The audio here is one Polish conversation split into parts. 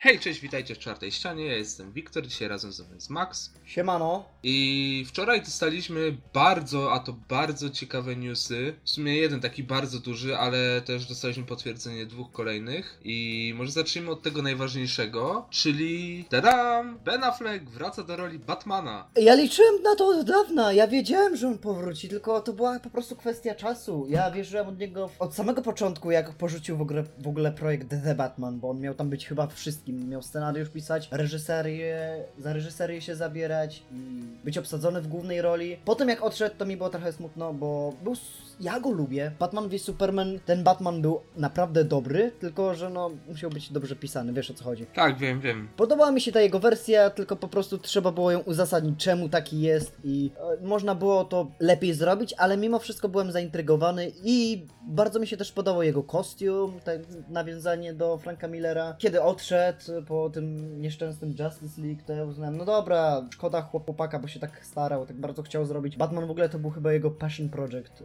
Hej, cześć, witajcie w czwartej ścianie. Ja jestem Wiktor, dzisiaj razem ze mną jest Max. Siemano. I wczoraj dostaliśmy bardzo, a to bardzo ciekawe newsy. W sumie jeden taki bardzo duży, ale też dostaliśmy potwierdzenie dwóch kolejnych. I może zacznijmy od tego najważniejszego, czyli tadam! Ben Affleck wraca do roli Batmana. Ja liczyłem na to od dawna, ja wiedziałem, że on powróci, tylko to była po prostu kwestia czasu. Ja wierzyłem od niego od samego początku, jak porzucił w ogóle, w ogóle projekt The Batman, bo on miał tam być chyba wszystkim. Miał scenariusz pisać, reżyserię, za reżyserię się zabierać i być obsadzony w głównej roli. Potem jak odszedł, to mi było trochę smutno, bo był... Ja go lubię. Batman v Superman, ten Batman był naprawdę dobry, tylko że no musiał być dobrze pisany, wiesz o co chodzi. Tak, wiem, wiem. Podobała mi się ta jego wersja, tylko po prostu trzeba było ją uzasadnić, czemu taki jest i e, można było to lepiej zrobić, ale mimo wszystko byłem zaintrygowany i bardzo mi się też podobał jego kostium, tak nawiązanie do Franka Millera. Kiedy odszedł po tym nieszczęsnym Justice League, to ja uznałem, no dobra, szkoda chłopaka, bo się tak starał, tak bardzo chciał zrobić. Batman w ogóle to był chyba jego passion project e,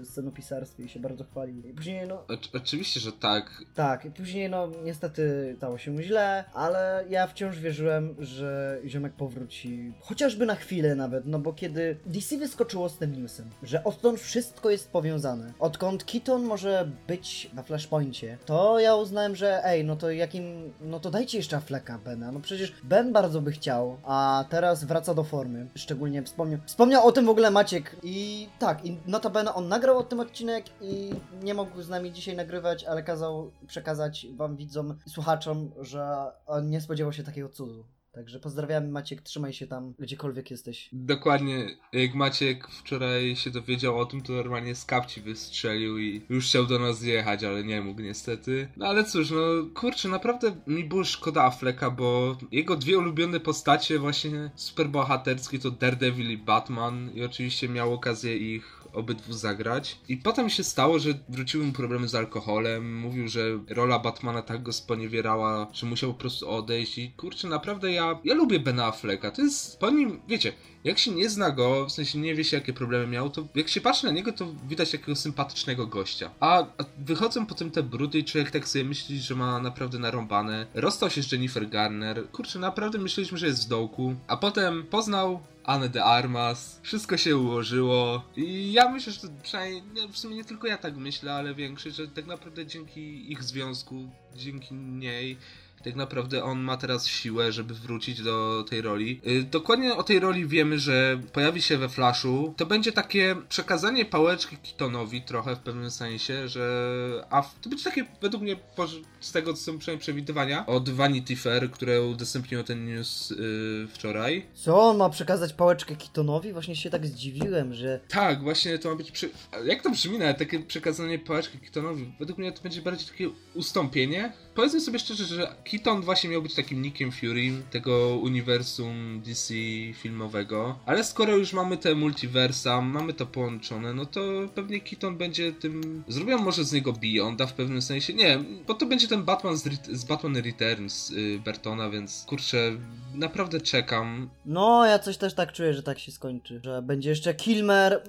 przy scenopisarstwie i się bardzo chwalił. I później, no, O, oczywiście, że tak. tak, i później no niestety stało się mu źle, ale ja wciąż wierzyłem, że ziomek powróci, chociażby na chwilę nawet, no bo kiedy DC wyskoczyło z tym newsem, że odtąd wszystko jest powiązane, odkąd Keaton może być na Flashpoincie, to ja uznałem, że ej, no to jakim, no to dajcie jeszcze Afflecka Bena, no przecież Ben bardzo by chciał, a teraz wraca do formy, szczególnie wspomniał, wspomniał o tym w ogóle Maciek i tak, i notabene on nagrał o tym odcinek i nie mógł z nami dzisiaj nagrywać, ale kazał przekazać wam widzom słuchaczom, że on nie spodziewał się takiego cudu. Także pozdrawiamy Maciek, trzymaj się tam, gdziekolwiek jesteś. Dokładnie, jak Maciek wczoraj się dowiedział o tym, to normalnie z kapci wystrzelił i już chciał do nas zjechać, ale nie mógł niestety. No ale cóż, no kurczę, naprawdę mi było szkoda Afflecka, bo jego dwie ulubione postacie właśnie superbohaterskie to Daredevil i Batman i oczywiście miał okazję ich obydwu zagrać. I potem się stało, że wróciły mu problemy z alkoholem, mówił, że rola Batmana tak go sponiewierała, że musiał po prostu odejść i kurczę, naprawdę ja, ja lubię Bena Afflecka, to jest po nim, wiecie, jak się nie zna go, w sensie nie wie się jakie problemy miał, to jak się patrzy na niego, to widać takiego sympatycznego gościa. A, a wychodzą potem te brudy i człowiek tak sobie myśli, że ma naprawdę narąbane. Rozstał się z Jennifer Garner. Kurczę, naprawdę myśleliśmy, że jest w dołku. A potem poznał Anne de Armas, wszystko się ułożyło. I ja myślę, że to przynajmniej, nie, w sumie nie tylko ja tak myślę, ale większość, że tak naprawdę dzięki ich związku, dzięki niej, tak naprawdę on ma teraz siłę, żeby wrócić do tej roli. Yy, dokładnie o tej roli wiemy, że pojawi się we Flashu. To będzie takie przekazanie pałeczki Kitonowi trochę w pewnym sensie, że a to będzie takie według mnie z tego co są przynajmniej przewidywania od Vanity Fair, które udostępniło ten news yy, wczoraj. Co on ma przekazać pałeczkę Kitonowi? Właśnie się tak zdziwiłem, że Tak, właśnie to ma być. Przy... Jak to brzmi nawet takie przekazanie pałeczki Kitonowi? Według mnie to będzie bardziej takie ustąpienie. Powiedzmy sobie szczerze, że Keaton właśnie miał być takim Nickiem Fury tego uniwersum DC filmowego. Ale skoro już mamy te multiversa, mamy to połączone, no to pewnie Keaton będzie tym. Zrobią może z niego Beyonda w pewnym sensie. Nie, bo to będzie ten Batman z, z Batman Returns y, Bertona, więc kurczę, naprawdę czekam. No, ja coś też tak czuję, że tak się skończy. Że będzie jeszcze Kilmer,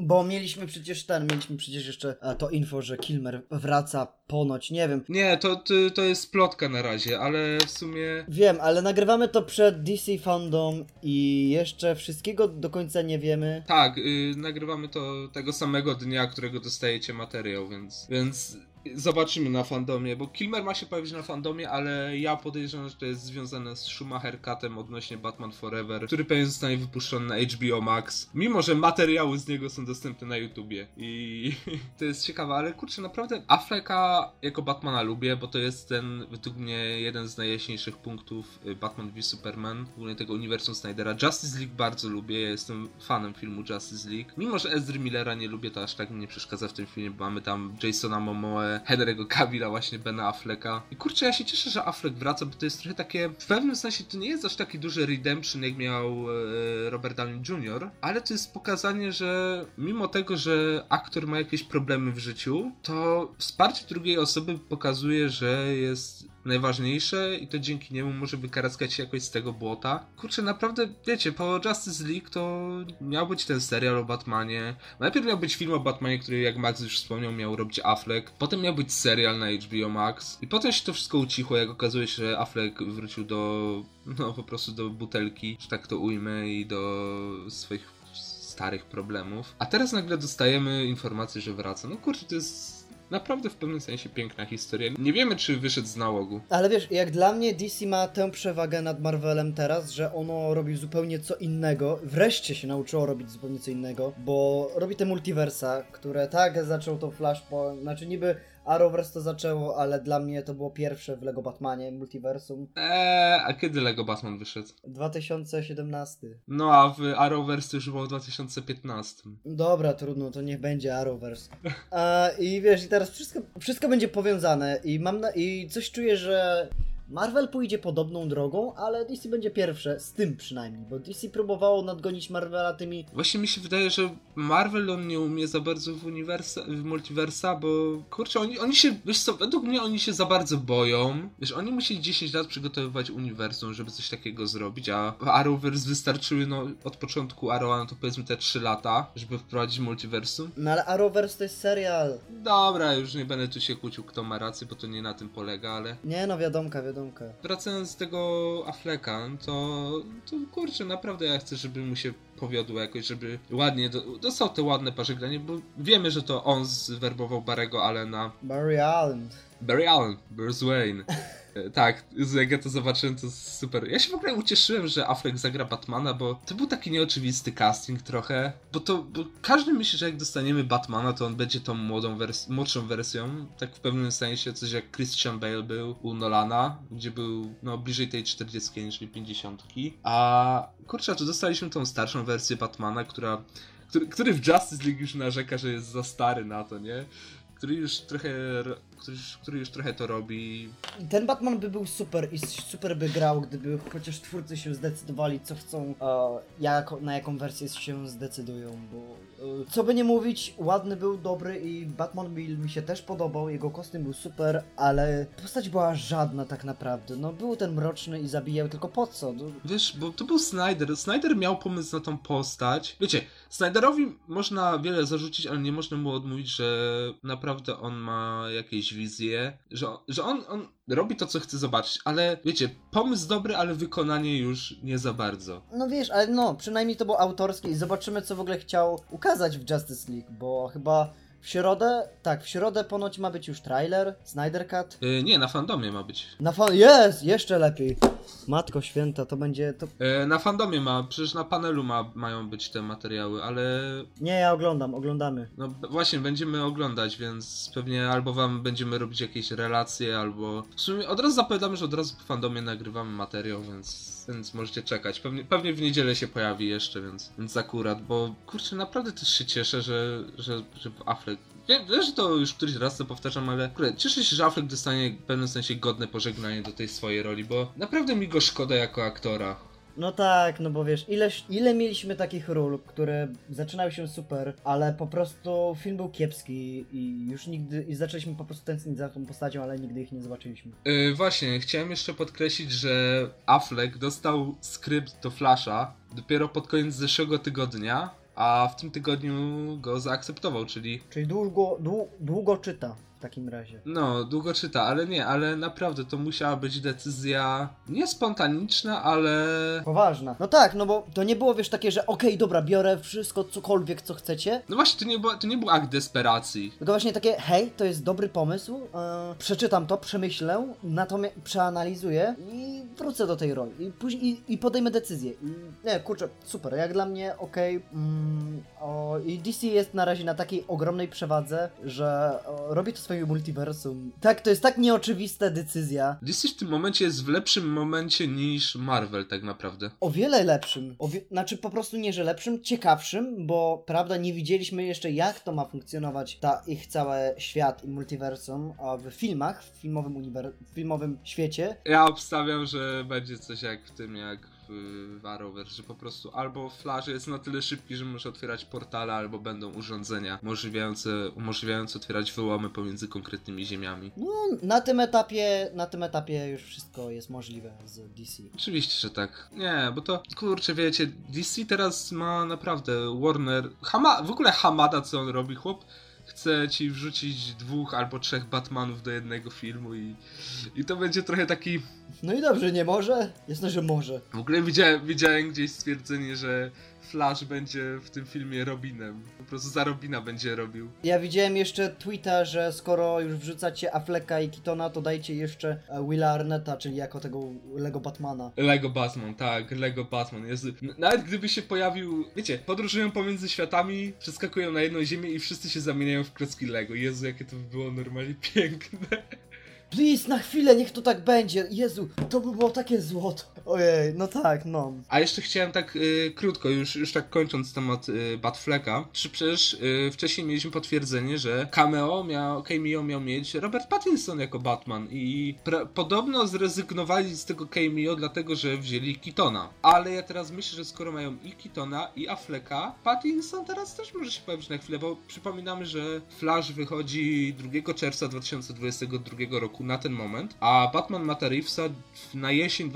bo mieliśmy przecież ten, mieliśmy przecież jeszcze e, to info, że Kilmer wraca ponoć, nie wiem. Nie, to, to, jest plotka na razie, ale w sumie. Wiem, ale nagrywamy to przed DC Fandom i jeszcze wszystkiego do końca nie wiemy. Tak, y, nagrywamy to tego samego dnia, którego dostajecie materiał, więc, więc zobaczymy na fandomie, bo Kilmer ma się pojawić na fandomie, ale ja podejrzewam, że to jest związane z Schumacher Cutem odnośnie Batman Forever, który pewnie zostanie wypuszczony na HBO Max, mimo że materiały z niego są dostępne na YouTubie i to jest ciekawe, ale kurczę, naprawdę Afflecka jako Batmana lubię, bo to jest ten, według mnie, jeden z najjaśniejszych punktów y, Batman v Superman, ogóle tego uniwersum Snydera. Justice League bardzo lubię, ja jestem fanem filmu Justice League. Mimo, że Ezry Millera nie lubię, to aż tak mi nie przeszkadza w tym filmie, bo mamy tam Jasona Henry'ego Cavilla, właśnie Bena Afflecka. I kurczę, ja się cieszę, że Affleck wraca, bo to jest trochę takie, w pewnym sensie to nie jest aż taki duży redemption, jak miał e, Robert Downey Jr., ale to jest pokazanie, że mimo tego, że aktor ma jakieś problemy w życiu, to wsparcie drugiej osoby pokazuje, że jest najważniejsze i to dzięki niemu może wykaraskać się jakoś z tego błota. Kurczę, naprawdę, wiecie, po Justice League to miał być ten serial o Batmanie. Najpierw miał być film o Batmanie, który jak Max już wspomniał miał robić Affleck. Potem miał być serial na HBO Max i potem się to wszystko ucichło, jak okazuje się, że Affleck wrócił do, no po prostu do butelki, że tak to ujmę, i do swoich starych problemów. A teraz nagle dostajemy informację, że wraca. No kurczę, to jest naprawdę w pewnym sensie piękna historia. Nie wiemy, czy wyszedł z nałogu. Ale wiesz, jak dla mnie DC ma tę przewagę nad Marvelem teraz, że ono robi zupełnie co innego. Wreszcie się nauczyło robić zupełnie co innego, bo robi te multiversa, które tak zaczął to Flashpoint, znaczy niby Arrowverse to zaczęło, ale dla mnie to było pierwsze w Lego Batmanie, multiversum. Eee, a kiedy Lego Batman wyszedł? 2017. No a w Arrowverse to już było w 2015. Dobra, trudno, to niech będzie Arrowverse. A, I wiesz, i teraz wszystko, wszystko będzie powiązane i mam na, i coś czuję, że Marvel pójdzie podobną drogą, ale DC będzie pierwsze, z tym przynajmniej, bo DC próbowało nadgonić Marvela tymi... Właśnie mi się wydaje, że Marvel on nie umie za bardzo w, uniwersa, w multiversa, bo kurczę, oni, oni się, wiesz co, według mnie oni się za bardzo boją. Wiesz, oni musieli 10 lat przygotowywać uniwersum, żeby coś takiego zrobić, a w Arrowverse wystarczyły, no, od początku Arrowa, no to powiedzmy te 3 lata, żeby wprowadzić multiversum. No ale Arrowverse to jest serial. Dobra, już nie będę tu się kłócił, kto ma rację, bo to nie na tym polega, ale... Nie no, wiadomka, wiadomka. Wracając z tego Afflecka, no to, to kurczę, naprawdę ja chcę, żeby mu się powiodło jakoś, żeby ładnie, do, dostał te ładne pożegnanie, bo wiemy, że to on zwerbował Barego Allena. Barry Allen. Barry Allen, Bruce Wayne. E, Tak, jak ja to zobaczyłem, to super. Ja się w ogóle ucieszyłem, że Affleck zagra Batmana, bo to był taki nieoczywisty casting trochę. Bo to, bo każdy myśli, że jak dostaniemy Batmana, to on będzie tą młodą wers młodszą wersją. Tak w pewnym sensie, coś jak Christian Bale był u Nolana, gdzie był no bliżej tej 40 niż 50. A kurczę, tu dostaliśmy tą starszą wersję Batmana, która, który, który w Justice League już narzeka, że jest za stary na to, nie? Który już trochę, który, już- który już trochę to robi. Ten Batman by był super i super by grał, gdyby chociaż twórcy się zdecydowali, co chcą, e, na jaką wersję się zdecydują, bo co by nie mówić, ładny był, dobry i Batman mi, mi się też podobał, jego kostium był super, ale postać była żadna tak naprawdę, no był ten mroczny i zabijał, tylko po co? No, Wiesz, bo to był Snyder. Snyder miał pomysł na tą postać. Wiecie, Snyderowi można wiele zarzucić, ale nie można mu odmówić, że naprawdę on ma jakieś wizje, że, że on, on robi to, co chce zobaczyć, ale wiecie, pomysł dobry, ale wykonanie już nie za bardzo. no wiesz, ale no, przynajmniej to było autorskie i zobaczymy co w ogóle chciał ukazać w Justice League, bo chyba w środę, tak, w środę ponoć ma być już trailer, Snyder Cut, Yy, nie, na fandomie ma być. Na fan... Jest! Jeszcze lepiej! Matko święta, to będzie... to... Yy, na fandomie ma, przecież na panelu ma, mają być te materiały, ale Nie, ja oglądam, oglądamy. No właśnie, będziemy oglądać, więc pewnie albo wam będziemy robić jakieś relacje, albo... W sumie od razu zapowiadamy, że od razu po fandomie nagrywamy materiał, więc, więc możecie czekać. Pewnie, pewnie w niedzielę się pojawi jeszcze, więc, więc akurat, bo kurczę, naprawdę też się cieszę, że, że, że Affleck... Wiem, że to już któryś raz to powtarzam, ale kurde, cieszę się, że Affleck dostanie w pewnym sensie godne pożegnanie do tej swojej roli, bo naprawdę mi go szkoda jako aktora. No tak, no bo wiesz, ileś, ile mieliśmy takich ról, które zaczynały się super, ale po prostu film był kiepski i już nigdy, i zaczęliśmy po prostu tęsknić za tą postacią, ale nigdy ich nie zobaczyliśmy. Yy, właśnie, chciałem jeszcze podkreślić, że Affleck dostał skrypt do Flasha dopiero pod koniec zeszłego tygodnia, a w tym tygodniu go zaakceptował, czyli Czyli długo, dłu, długo czyta takim razie. no, długo czyta, ale nie, ale naprawdę to musiała być decyzja nie spontaniczna, ale Poważna. No tak, no bo to nie było, wiesz, takie, że okej, dobra, biorę wszystko, cokolwiek, co chcecie, no właśnie, to nie, była, to nie był akt desperacji. Tylko właśnie takie, hej, to jest dobry pomysł, e, przeczytam to, przemyślę, natomiast przeanalizuję i wrócę do tej roli. I, później, i, i podejmę decyzję. I, nie, kurczę, super, jak dla mnie, okej. mm, o, I DC jest na razie na takiej ogromnej przewadze, że o, robi to swoim multiversum. Tak, to jest tak nieoczywista decyzja. DC w tym momencie jest w lepszym momencie niż Marvel tak naprawdę. O wiele lepszym. O wie... Znaczy po prostu nie, że lepszym, ciekawszym, bo prawda nie widzieliśmy jeszcze jak to ma funkcjonować ta ich cały świat i multiversum a w filmach, w filmowym, uniwer... w filmowym świecie. Ja obstawiam, że będzie coś jak w tym, jak w, Arrowverse, że po prostu albo Flash jest na tyle szybki, że może otwierać portale, albo będą urządzenia umożliwiające, umożliwiające otwierać wyłomy pomiędzy konkretnymi ziemiami. No, na tym etapie, na tym etapie już wszystko jest możliwe z DC. Oczywiście, że tak. Nie, bo to, kurczę, wiecie, DC teraz ma naprawdę Warner... Hama, w ogóle Hamada, co on robi, chłop... chce ci wrzucić dwóch albo trzech Batmanów do jednego filmu i, i to będzie trochę taki... No i dobrze, nie może? Jasne, że może. W ogóle widziałem, widziałem gdzieś stwierdzenie, że Flash będzie w tym filmie Robinem. Po prostu za Robina będzie robił. Ja widziałem jeszcze tweeta, że skoro już wrzucacie Afflecka i Kitona, to dajcie jeszcze e, Willa Arnetta, czyli jako tego Lego Batmana. Lego Batman, tak, Lego Batman. Jest... Nawet gdyby się pojawił, wiecie, podróżują pomiędzy światami, przeskakują na jedną ziemię i wszyscy się zamieniają w klocki Lego. Jezu, jakie to by było normalnie piękne. Please, na chwilę, niech to tak będzie. Jezu, to by było takie złoto. Ojej, no tak, no. A jeszcze chciałem tak y, krótko, już, już tak kończąc temat y, Batfleka, czy przecież y, wcześniej mieliśmy potwierdzenie, że cameo miał, cameo miał mieć Robert Pattinson jako Batman i pra- podobno zrezygnowali z tego cameo dlatego, że wzięli Kitona. Ale ja teraz myślę, że skoro mają i Kitona i Affleka, Pattinson teraz też może się pojawić na chwilę, bo przypominamy, że Flash wychodzi 2 czerwca 2022 roku na ten moment, a Batman Mata na jesień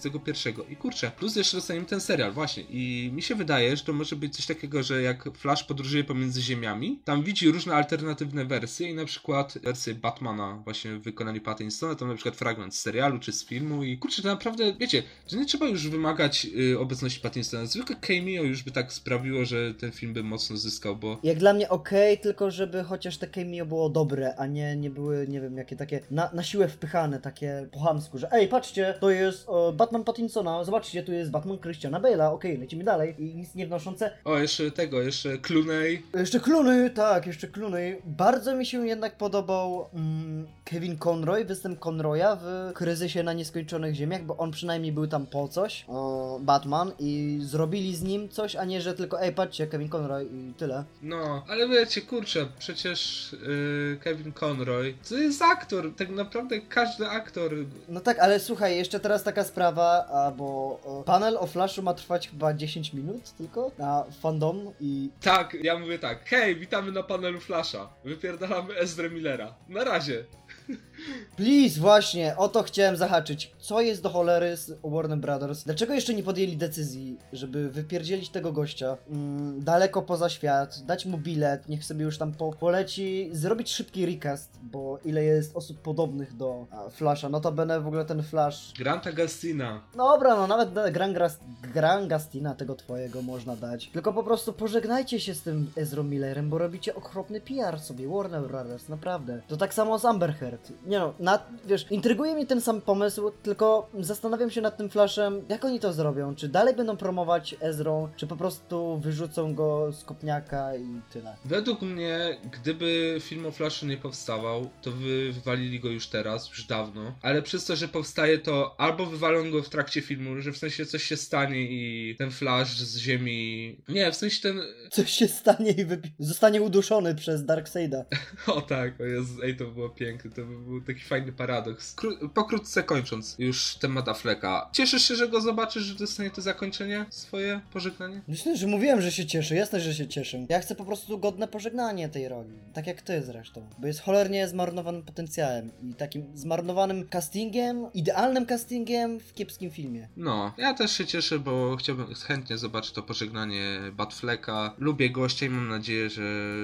2021. I kurczę, plus jeszcze dostaniemy ten serial, właśnie. I mi się wydaje, że to może być coś takiego, że jak Flash podróżuje pomiędzy ziemiami, tam widzi różne alternatywne wersje i na przykład wersję Batmana właśnie w wykonaniu Pattinsona, tam na przykład fragment z serialu czy z filmu i kurczę, to naprawdę, wiecie, że nie trzeba już wymagać y, obecności Pattinsona. Zwykle cameo już by tak sprawiło, że ten film by mocno zyskał, bo Jak dla mnie okej, tylko żeby chociaż te cameo było dobre, a nie, nie były, nie wiem, jakie takie na, na siłę wpychane, takie po chamsku, że ej, patrzcie, to jest e, Batman Pattinsona, zobaczcie, tu jest Batman Christiana Bale'a, okej, lecimy dalej i nic nie wnoszące. o, jeszcze tego, jeszcze Clooney, Jeszcze Clooney, tak, jeszcze Clooney. Bardzo mi się jednak podobał mm, Kevin Conroy, występ Conroya w Kryzysie na Nieskończonych Ziemiach, bo on przynajmniej był tam po coś, o, Batman, i zrobili z nim coś, a nie, że tylko ej, patrzcie, Kevin Conroy i tyle. No, ale wiecie, kurczę, przecież yy, Kevin Conroy to jest aktor, tak naprawdę każdy aktor. No tak, ale słuchaj, jeszcze teraz taka sprawa, a bo o, panel o Flashu ma trwać chyba 10 minut tylko na fandom i Tak, ja mówię tak, hej, witamy na panelu Flasha, wypierdalamy Ezra Millera. Na razie. Please, właśnie, o to chciałem zahaczyć. Co jest do cholery z Warner Brothers? Dlaczego jeszcze nie podjęli decyzji, żeby wypierdzielić tego gościa mm, daleko poza świat, dać mu bilet, niech sobie już tam po poleci, zrobić szybki recast, bo ile jest osób podobnych do a, Flasha, no to będę w ogóle ten Flash... Granta Gastina. Dobra, no nawet Gran, Gras- Gran Gastina tego twojego można dać. Tylko po prostu pożegnajcie się z tym Ezra Millerem, bo robicie okropny PR sobie, Warner Brothers, naprawdę. To tak samo z Amber Heard. Nie no, na, wiesz, intryguje mnie ten sam pomysł, tylko zastanawiam się nad tym Flashem, jak oni to zrobią. Czy dalej będą promować Ezrą, czy po prostu wyrzucą go z kopniaka i tyle. Według mnie, gdyby film o Flashu nie powstawał, to wy wywalili go już teraz, już dawno. Ale przez to, że powstaje, to albo wywalą go w trakcie filmu, że w sensie coś się stanie i ten Flash z ziemi... Nie, w sensie ten... Coś się stanie i wypi- zostanie uduszony przez Darkseida. O tak, o Jezu, ej, to było piękne, to by był taki fajny paradoks. Kró- pokrótce kończąc już temat Afflecka. Cieszysz się, że go zobaczysz, że dostanie to zakończenie swoje, pożegnanie? Myślę, że mówiłem, że się cieszę. Jasne, że się cieszę. Ja chcę po prostu godne pożegnanie tej roli. Tak jak ty zresztą. Bo jest cholernie zmarnowanym potencjałem. I takim zmarnowanym castingiem, idealnym castingiem w kiepskim filmie. No, ja też się cieszę, bo chciałbym chętnie zobaczyć to pożegnanie Batfleka. Lubię gościa i mam nadzieję, że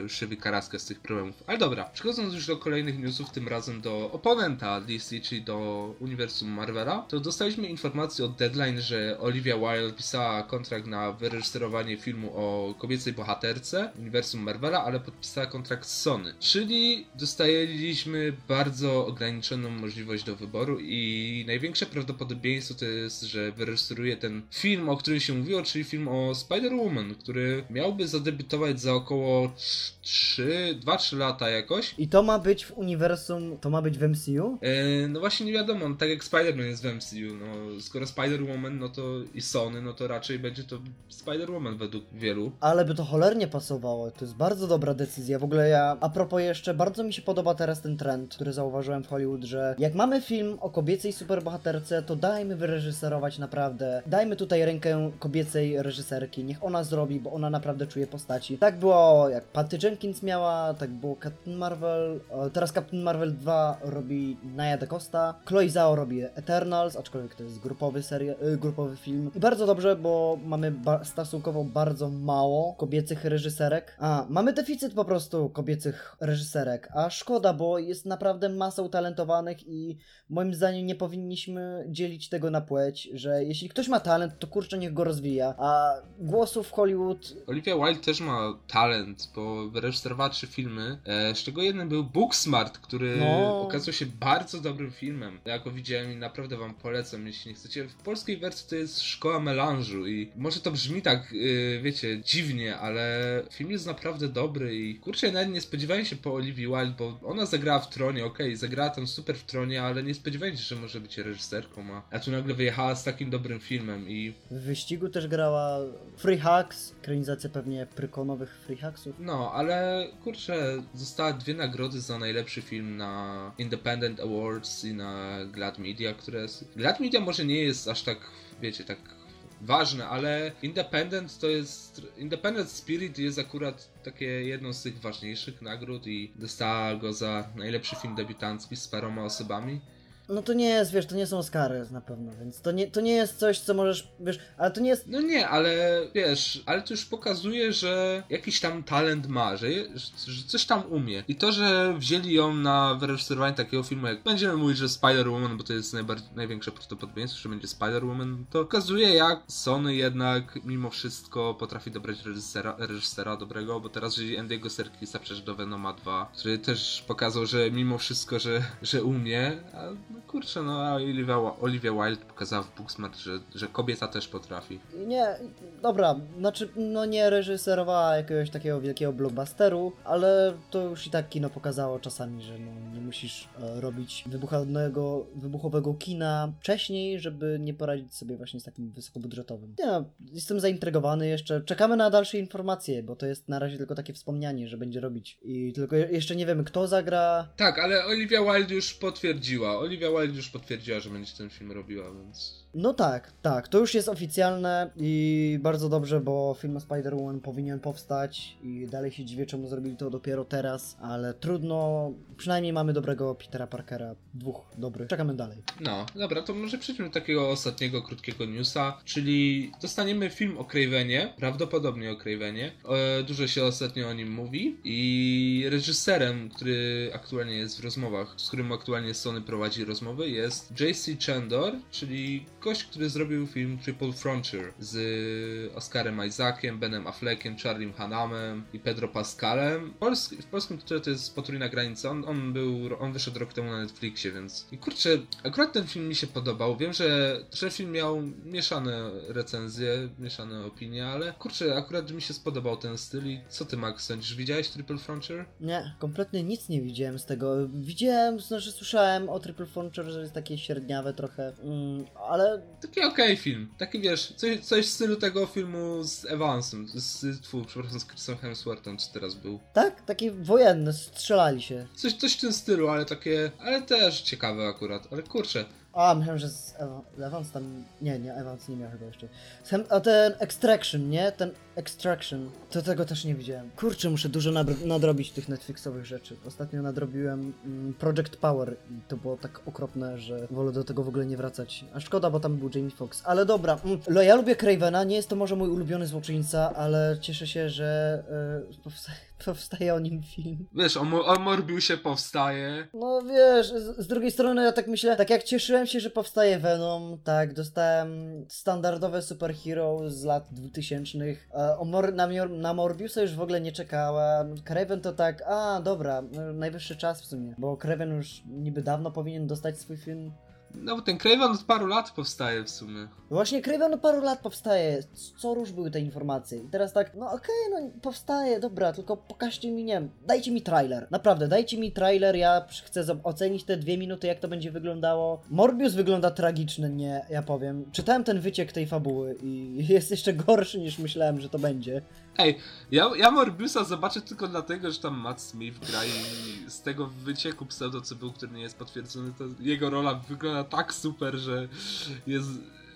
szywi karaskę z tych problemów. Ale dobra, przechodząc już do kolejnych newsów, tym razem do oponenta DC, czyli do uniwersum Marvela, to dostaliśmy informację od Deadline, że Olivia Wilde pisała kontrakt na wyreżyserowanie filmu o kobiecej bohaterce uniwersum Marvela, ale podpisała kontrakt z Sony. Czyli dostaliśmy bardzo ograniczoną możliwość do wyboru i największe prawdopodobieństwo to jest, że wyreżyseruje ten film, o którym się mówiło, czyli film o Spider-Woman, który miałby zadebiutować za około 3, 2-3 lata jakoś. I to ma być w uniwersum, to ma być w MCU? E, no właśnie nie wiadomo, no tak jak Spider-Man jest w MCU, no skoro Spider-Woman, no to i Sony, no to raczej będzie to Spider-Woman według wielu. Ale by to cholernie pasowało. To jest bardzo dobra decyzja. W ogóle ja, a propos jeszcze, bardzo mi się podoba teraz ten trend, który zauważyłem w Hollywood, że jak mamy film o kobiecej superbohaterce, to dajmy wyreżyserować naprawdę. Dajmy tutaj rękę kobiecej reżyserki. Niech ona zrobi, bo ona naprawdę czuje postaci. Tak było jak Patty Jenkins miała, tak było Captain Marvel. Teraz Captain Marvel 2 robi Naya da Costa, Chloe Zhao robi Eternals, aczkolwiek to jest grupowy, serie, y, grupowy film. I bardzo dobrze, bo mamy ba stosunkowo bardzo mało kobiecych reżyserek. A, mamy deficyt po prostu kobiecych reżyserek, a szkoda, bo jest naprawdę masa utalentowanych i moim zdaniem nie powinniśmy dzielić tego na płeć, że jeśli ktoś ma talent, to kurczę niech go rozwija, a głosów w Hollywood... Olivia Wilde też ma talent, bo wyreżyserowała trzy filmy, e, z czego jeden był Booksmart, który No. Okazał się bardzo dobrym filmem. Ja go widziałem i naprawdę wam polecam, jeśli nie chcecie. W polskiej wersji to jest Szkoła Melanżu i może to brzmi tak, y, wiecie, dziwnie, ale film jest naprawdę dobry i kurczę, nawet nie spodziewałem się po Olivii Wilde, bo ona zagrała w Tronie, okej, zagrała tam super w Tronie, ale nie spodziewałem się, że może być reżyserką, a, a tu nagle wyjechała z takim dobrym filmem i W wyścigu też grała Free Hacks, ekranizacja pewnie prykonowych Free Hacksów. No, ale kurczę, została dwie nagrody za najlepszy film na Independent Awards i na Glad Media, które jest... Glad Media może nie jest aż tak, wiecie, tak ważne, ale Independent to jest... Independent Spirit jest akurat takie jedną z tych ważniejszych nagród i dostała go za najlepszy film debiutancki z paroma osobami. No to nie jest, wiesz, to nie są Oscary na pewno, więc to nie, to nie jest coś, co możesz, wiesz, ale to nie jest... No nie, ale wiesz, ale to już pokazuje, że jakiś tam talent ma, że, że coś tam umie. I to, że wzięli ją na wyreżyserowanie takiego filmu, jak będziemy mówić, że Spider-Woman, bo to jest największe prawdopodobieństwo, że będzie Spider-Woman, to pokazuje, jak Sony jednak mimo wszystko potrafi dobrać reżysera, reżysera dobrego, bo teraz wzięli Andy'ego Serkisa przecież do Venoma 2, który też pokazał, że mimo wszystko, że, że umie, a no kurczę, no a Olivia, Olivia Wilde pokazała w Booksmart, że, że kobieta też potrafi. Nie, dobra, znaczy, no nie reżyserowała jakiegoś takiego wielkiego blockbusteru, ale to już i tak kino pokazało czasami, że no, nie musisz e, robić wybuchowego, wybuchowego kina wcześniej, żeby nie poradzić sobie właśnie z takim wysokobudżetowym. Nie no, jestem zaintrygowany jeszcze, czekamy na dalsze informacje, bo to jest na razie tylko takie wspomnianie, że będzie robić i tylko je- jeszcze nie wiemy kto zagra, Tak, ale Olivia Wilde już potwierdziła. Olivia Wilde już potwierdziła, że będzie ten film robiła, więc. No tak, tak, to już jest oficjalne i bardzo dobrze, bo film o Spider-Woman powinien powstać i dalej się dziwię, czemu zrobili to dopiero teraz, ale trudno, przynajmniej mamy dobrego Petera Parkera, dwóch dobrych, czekamy dalej. No, dobra, to może przejdźmy do takiego ostatniego krótkiego newsa, czyli dostaniemy film o Cravenie, prawdopodobnie o Cravenie. E, dużo się ostatnio o nim mówi i reżyserem, który aktualnie jest w rozmowach, z którym aktualnie Sony prowadzi rozmowy, jest JC Chandor, czyli gość, który zrobił film Triple Frontier z Oscarem Isaaciem, Benem Affleckiem, Charlie Hanamem i Pedro Pascalem. W polskim tytule to jest Potrójna Granica. On, on był, on wyszedł rok temu na Netflixie, więc... I kurczę, akurat ten film mi się podobał. Wiem, że, że film miał mieszane recenzje, mieszane opinie, ale kurczę, akurat mi się spodobał ten styl i co ty, Max, sądzisz? Widziałeś Triple Frontier? Nie, kompletnie nic nie widziałem z tego. Widziałem, znaczy słyszałem o Triple Frontier, że jest takie średniawe trochę, mm, ale Taki okej film. Taki wiesz, coś, coś w stylu tego filmu z Evansem, z, tfu, przepraszam, z Chrisem Hemsworthem, czy teraz był. tak, taki wojenny, strzelali się. Coś, coś w tym stylu, ale takie, ale też ciekawe akurat, ale kurczę. A, myślałem, że z Evans tam. Nie, nie, Evans nie miał chyba jeszcze. Sem- A ten Extraction, nie? Ten Extraction. To tego też nie widziałem. Kurczę, muszę dużo nadrobić tych Netflixowych rzeczy. Ostatnio nadrobiłem mm, Project Power i to było tak okropne, że wolę do tego w ogóle nie wracać. A szkoda, bo tam był Jamie Foxx. Ale dobra, mm, lo- ja lubię Cravena, nie jest to może mój ulubiony złoczyńca, ale cieszę się, że y, powsta- powstaje o nim film. Wiesz, o, Mo- o Morbiusie powstaje. No wiesz, z, z drugiej strony ja tak myślę, tak jak cieszyłem się, że powstaje Venom, tak, dostałem standardowe superhero z lat 2000. e, O Mor na, na Morbiusa już w ogóle nie czekałem. Kraven to tak, a dobra, najwyższy czas w sumie, bo Kraven już niby dawno powinien dostać swój film. No bo ten Craven od paru lat powstaje w sumie. No Właśnie Kraven od paru lat powstaje, co róż były te informacje. I teraz tak, no okej, no powstaje, dobra, tylko pokażcie mi, nie wiem, dajcie mi trailer. Naprawdę, dajcie mi trailer, ja chcę ocenić te dwie minuty, jak to będzie wyglądało. Morbius wygląda tragicznie, nie, ja powiem. Czytałem ten wyciek tej fabuły i jest jeszcze gorszy niż myślałem, że to będzie. Ej, ja, ja Morbiusa zobaczę tylko dlatego, że tam Matt Smith gra i z tego wycieku pseudo co był, który nie jest potwierdzony, to jego rola wygląda tak super, że jest...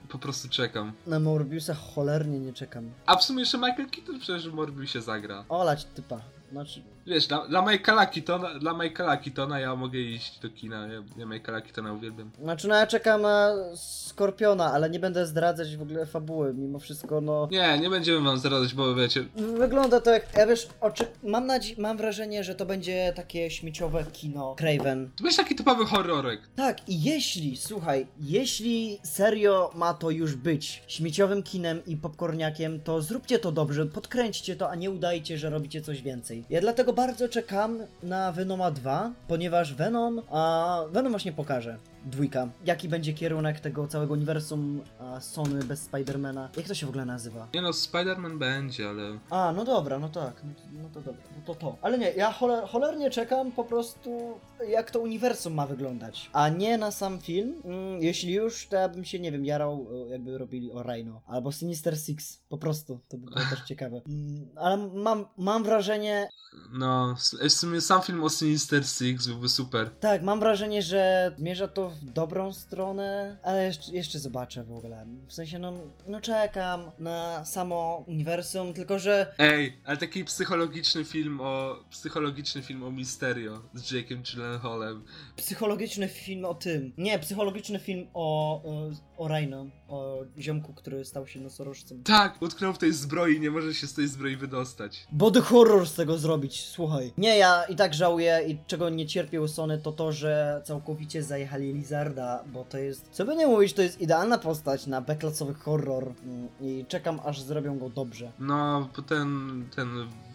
Po prostu czekam. Na Morbiusa cholernie nie czekam. A w sumie jeszcze Michael Keaton przecież w Morbiusie zagra. Olać typa. Znaczy, Wiesz, dla, dla Michaela Keatona, dla Michaela Keatona ja mogę iść do kina, ja, ja Michaela Keatona uwielbiam. znaczy no ja czekam na Skorpiona, ale nie będę zdradzać w ogóle fabuły, mimo wszystko no... Nie, nie będziemy wam zdradzać, bo wiecie, Wygląda to jak, ja wiesz, oczy... mam, nadzie- mam wrażenie, że to będzie takie śmieciowe kino Craven. to będzie taki typowy horrorek. Tak, i jeśli, słuchaj, jeśli serio ma to już być śmieciowym kinem i popcorniakiem, to zróbcie to dobrze, podkręćcie to, a nie udajcie, że robicie coś więcej. Ja dlatego bardzo czekam na Venoma 2, ponieważ Venom, a Venom właśnie pokaże. Dwójka. Jaki będzie kierunek tego całego uniwersum a, Sony bez Spidermana? Jak to się w ogóle nazywa? Nie no, Spider-Man będzie, ale... A, no dobra, no tak, no, no to dobra, no to to. Ale nie, ja choler, cholernie czekam po prostu jak to uniwersum ma wyglądać, a nie na sam film. Mm, jeśli już, to ja bym się, nie wiem, jarał e, jakby robili o Rhino, albo Sinister Six, po prostu, to by było też ciekawe. Mm, ale mam, mam wrażenie, No, s- w sumie sam film o Sinister Six byłby super. tak, mam wrażenie, że zmierza to w dobrą stronę, ale jeszcze, jeszcze zobaczę w ogóle. W sensie, no, no czekam na samo uniwersum, tylko że Ej, ale taki psychologiczny film o... psychologiczny film o Mysterio z Jake'em Gyllenhaalem. psychologiczny film o tym. Nie, psychologiczny film o, o, o Rhino, o ziomku, który stał się nosorożcem. Tak, utknął w tej zbroi nie może się z tej zbroi wydostać. Body horror z tego zrobić, słuchaj. Nie, ja i tak żałuję i czego nie cierpię u Sony to to, że całkowicie zajechali Lizarda, bo to jest, co by nie mówić, to jest idealna postać na beklasowy horror Mm, i czekam aż zrobią go dobrze. No, ten, ten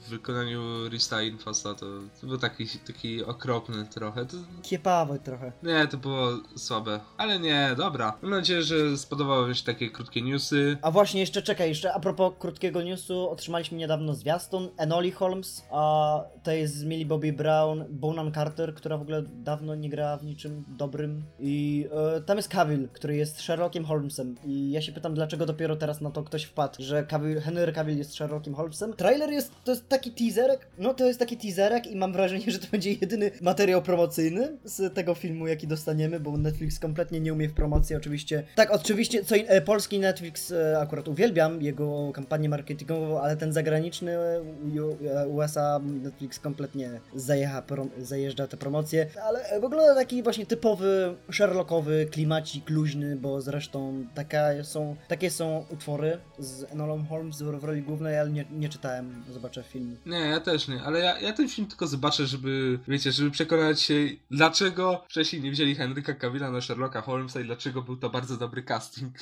w wykonaniu Rista Infosa to, to był taki, taki okropny trochę. To, Kiepawy trochę. nie, to było słabe. Ale nie, dobra. Mam nadzieję, że spodobały się takie krótkie newsy. A właśnie, jeszcze czekaj, jeszcze a propos krótkiego newsu, otrzymaliśmy niedawno zwiastun Enoli Holmes, a to jest z Millie Bobby Brown, Bonan Carter, która w ogóle dawno nie grała w niczym dobrym i e, tam jest Cavill, który jest Sherlockiem Holmesem i ja się pytam, dlaczego dopiero teraz na to ktoś wpadł, że Cavill, Henry Cavill jest Sherlockiem Holmesem. Trailer jest, to jest taki teaserek, no to jest taki teaserek i mam wrażenie, że to będzie jedyny materiał promocyjny z tego filmu, jaki dostaniemy, bo Netflix kompletnie nie umie w promocji, oczywiście. Tak, oczywiście, co e, polski Netflix e, akurat uwielbiam, jego kampanię marketingową, ale ten zagraniczny e, USA Netflix kompletnie zajecha, prom, zajeżdża te promocje, ale wygląda taki właśnie typowy Sherlockowy, klimacik luźny, bo zresztą taka są, takie są utwory z Enolą Holmes w roli głównej, ale nie, nie czytałem, zobaczę film. Nie, ja też nie, ale ja, ja ten film tylko zobaczę, żeby, wiecie, żeby przekonać się, dlaczego wcześniej nie wzięli Henryka Cavilla na Sherlocka Holmesa i dlaczego był to bardzo dobry casting.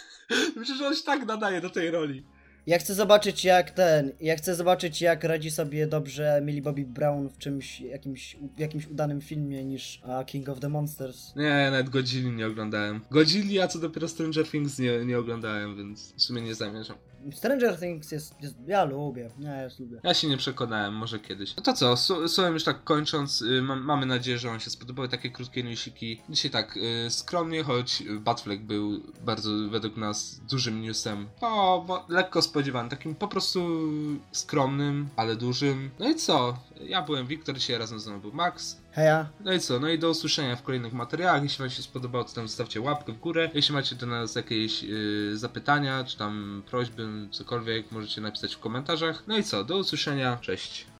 Przecież on się tak nadaje do tej roli. Ja chcę zobaczyć jak ten, ja chcę zobaczyć jak radzi sobie dobrze Millie Bobby Brown w czymś, jakimś, w jakimś udanym filmie niż a, King of the Monsters. Nie, nawet Godzilli nie oglądałem. Godzilli, a co dopiero Stranger Things nie, nie oglądałem, więc w sumie nie zamierzam. Stranger Things jest, jest ja lubię, ja już lubię. Ja się nie przekonałem, może kiedyś. No to co, słowem już tak kończąc, y, mam, mamy nadzieję, że wam się spodobały takie krótkie newsiki. Dzisiaj tak y, skromnie, choć Batfleck był bardzo według nas dużym newsem. O, bo lekko spodziewany, takim po prostu skromnym, ale dużym. No i co? Ja byłem Wiktor, dzisiaj razem ze mną był Max. Heja. No i co? No i do usłyszenia w kolejnych materiałach. Jeśli Wam się spodobało, to tam zostawcie łapkę w górę. Jeśli macie do nas jakieś yy, zapytania, czy tam prośby, cokolwiek, możecie napisać w komentarzach. No i co? Do usłyszenia. Cześć.